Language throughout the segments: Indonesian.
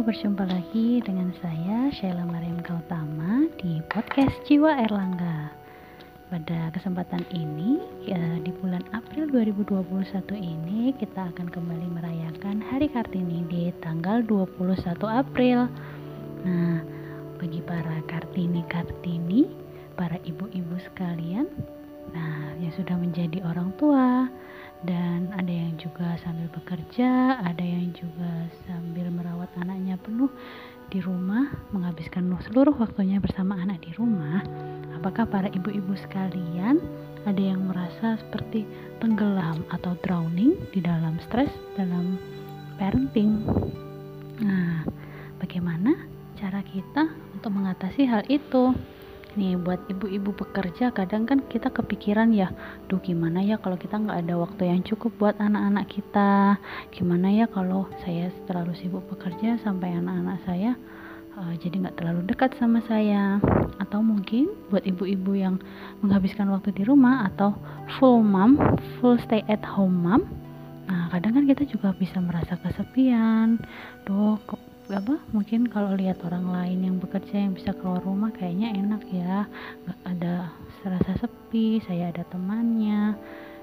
berjumpa lagi dengan saya Sheila Mariam Gautama di podcast Jiwa Erlangga. Pada kesempatan ini, ya, di bulan April 2021 ini kita akan kembali merayakan Hari Kartini di tanggal 21 April. Nah, bagi para Kartini-Kartini, para ibu-ibu sekalian, nah yang sudah menjadi orang tua, dan ada yang juga sambil bekerja, ada yang juga sambil merawat anaknya penuh di rumah, menghabiskan seluruh waktunya bersama anak di rumah. Apakah para ibu-ibu sekalian ada yang merasa seperti tenggelam atau drowning di dalam stres dalam parenting? Nah, bagaimana cara kita untuk mengatasi hal itu? Nih buat ibu-ibu pekerja kadang kan kita kepikiran ya duh gimana ya kalau kita nggak ada waktu yang cukup buat anak-anak kita? Gimana ya kalau saya terlalu sibuk bekerja sampai anak-anak saya uh, jadi nggak terlalu dekat sama saya? Atau mungkin buat ibu-ibu yang menghabiskan waktu di rumah atau full mom full stay at home mom nah kadang kan kita juga bisa merasa kesepian. Duh apa? Mungkin kalau lihat orang lain yang bekerja yang bisa keluar rumah kayaknya enak ya. Nggak ada serasa sepi saya ada temannya.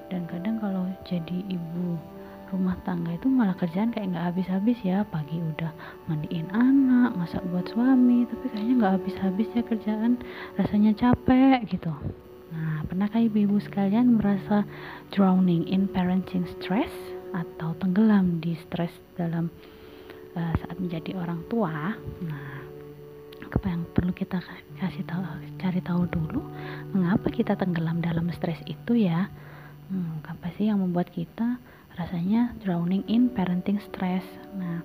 Dan kadang kalau jadi ibu rumah tangga itu malah kerjaan kayak nggak habis-habis ya. Pagi udah mandiin anak masak buat suami tapi kayaknya nggak habis-habis ya kerjaan. Rasanya capek gitu. Nah pernahkah ibu-ibu sekalian merasa drowning in parenting stress atau tenggelam di stres dalam uh, saat menjadi orang tua. Nah apa yang perlu kita kasih tahu cari tahu dulu mengapa kita tenggelam dalam stres itu ya? Hmm, apa sih yang membuat kita rasanya drowning in parenting stress? Nah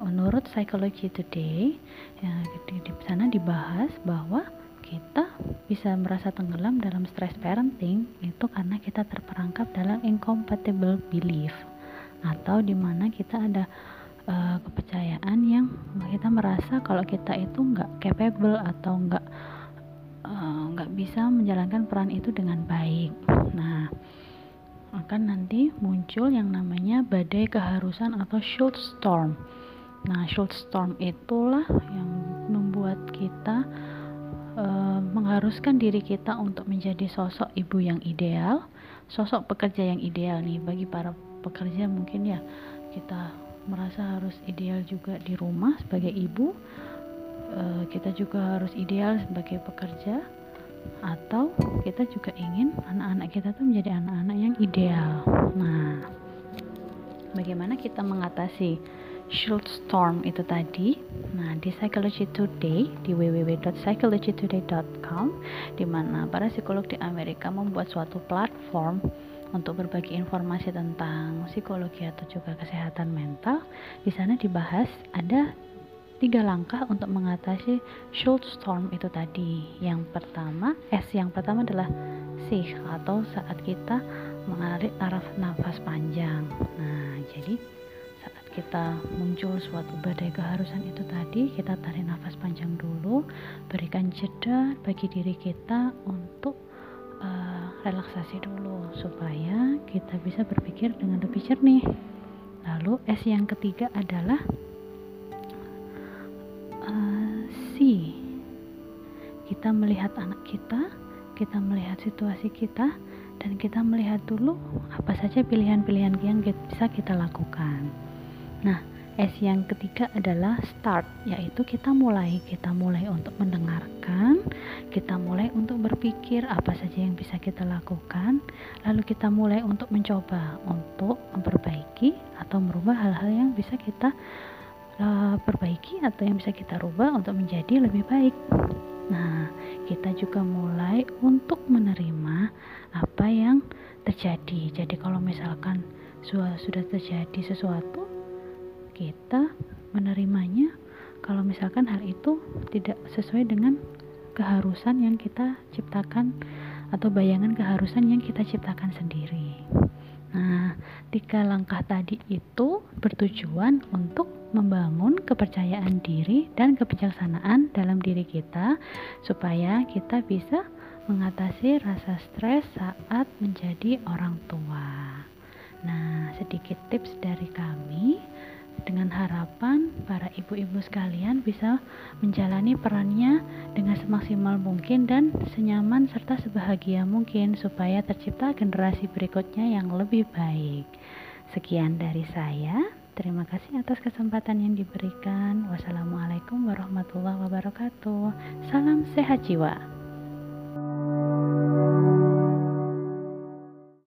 menurut Psychology Today ya, di, di sana dibahas bahwa kita bisa merasa tenggelam dalam stress parenting itu karena kita terperangkap dalam incompatible belief atau di mana kita ada uh, kepercayaan yang kita merasa kalau kita itu nggak capable atau nggak eh, nggak uh, bisa menjalankan peran itu dengan baik. Nah, akan nanti muncul yang namanya badai keharusan atau should storm. Nah, should storm itulah yang membuat kita uh, mengharuskan diri kita untuk menjadi sosok ibu yang ideal, sosok pekerja yang ideal nih bagi para pekerja mungkin ya kita merasa harus ideal juga di rumah sebagai ibu uh, kita juga harus ideal sebagai pekerja atau kita juga ingin anak-anak kita tuh menjadi anak-anak yang ideal. Nah bagaimana kita mengatasi shield storm itu tadi? Nah di Psychology Today di www.psychologytoday.com di mana para psikolog di Amerika membuat suatu platform untuk berbagi informasi tentang psikologi atau juga kesehatan mental. Di sana dibahas ada tiga langkah untuk mengatasi short storm itu tadi. Yang pertama, S yang pertama adalah sih atau saat kita mengalir taraf nafas panjang. Nah, jadi saat kita muncul suatu badai keharusan itu tadi, kita tarik nafas panjang dulu, berikan jeda bagi diri kita untuk relaksasi dulu supaya kita bisa berpikir dengan lebih jernih. Lalu S yang ketiga adalah uh, C. Kita melihat anak kita, kita melihat situasi kita, dan kita melihat dulu apa saja pilihan-pilihan yang bisa kita lakukan. Nah, S yang ketiga adalah start, yaitu kita mulai, kita mulai untuk mendengarkan, kita mulai untuk berpikir apa saja yang bisa kita lakukan, lalu kita mulai untuk mencoba untuk memperbaiki atau merubah hal-hal yang bisa kita uh, perbaiki atau yang bisa kita rubah untuk menjadi lebih baik. Nah, kita juga mulai untuk menerima apa yang terjadi. Jadi kalau misalkan sudah terjadi sesuatu kita menerimanya kalau misalkan hal itu tidak sesuai dengan keharusan yang kita ciptakan atau bayangan keharusan yang kita ciptakan sendiri. Nah, tiga langkah tadi itu bertujuan untuk membangun kepercayaan diri dan kebijaksanaan dalam diri kita supaya kita bisa mengatasi rasa stres saat menjadi orang tua. Nah, sedikit tips dari kami dengan harapan para ibu-ibu sekalian bisa menjalani perannya dengan semaksimal mungkin dan senyaman serta sebahagia mungkin supaya tercipta generasi berikutnya yang lebih baik. Sekian dari saya. Terima kasih atas kesempatan yang diberikan. Wassalamualaikum warahmatullahi wabarakatuh. Salam sehat jiwa.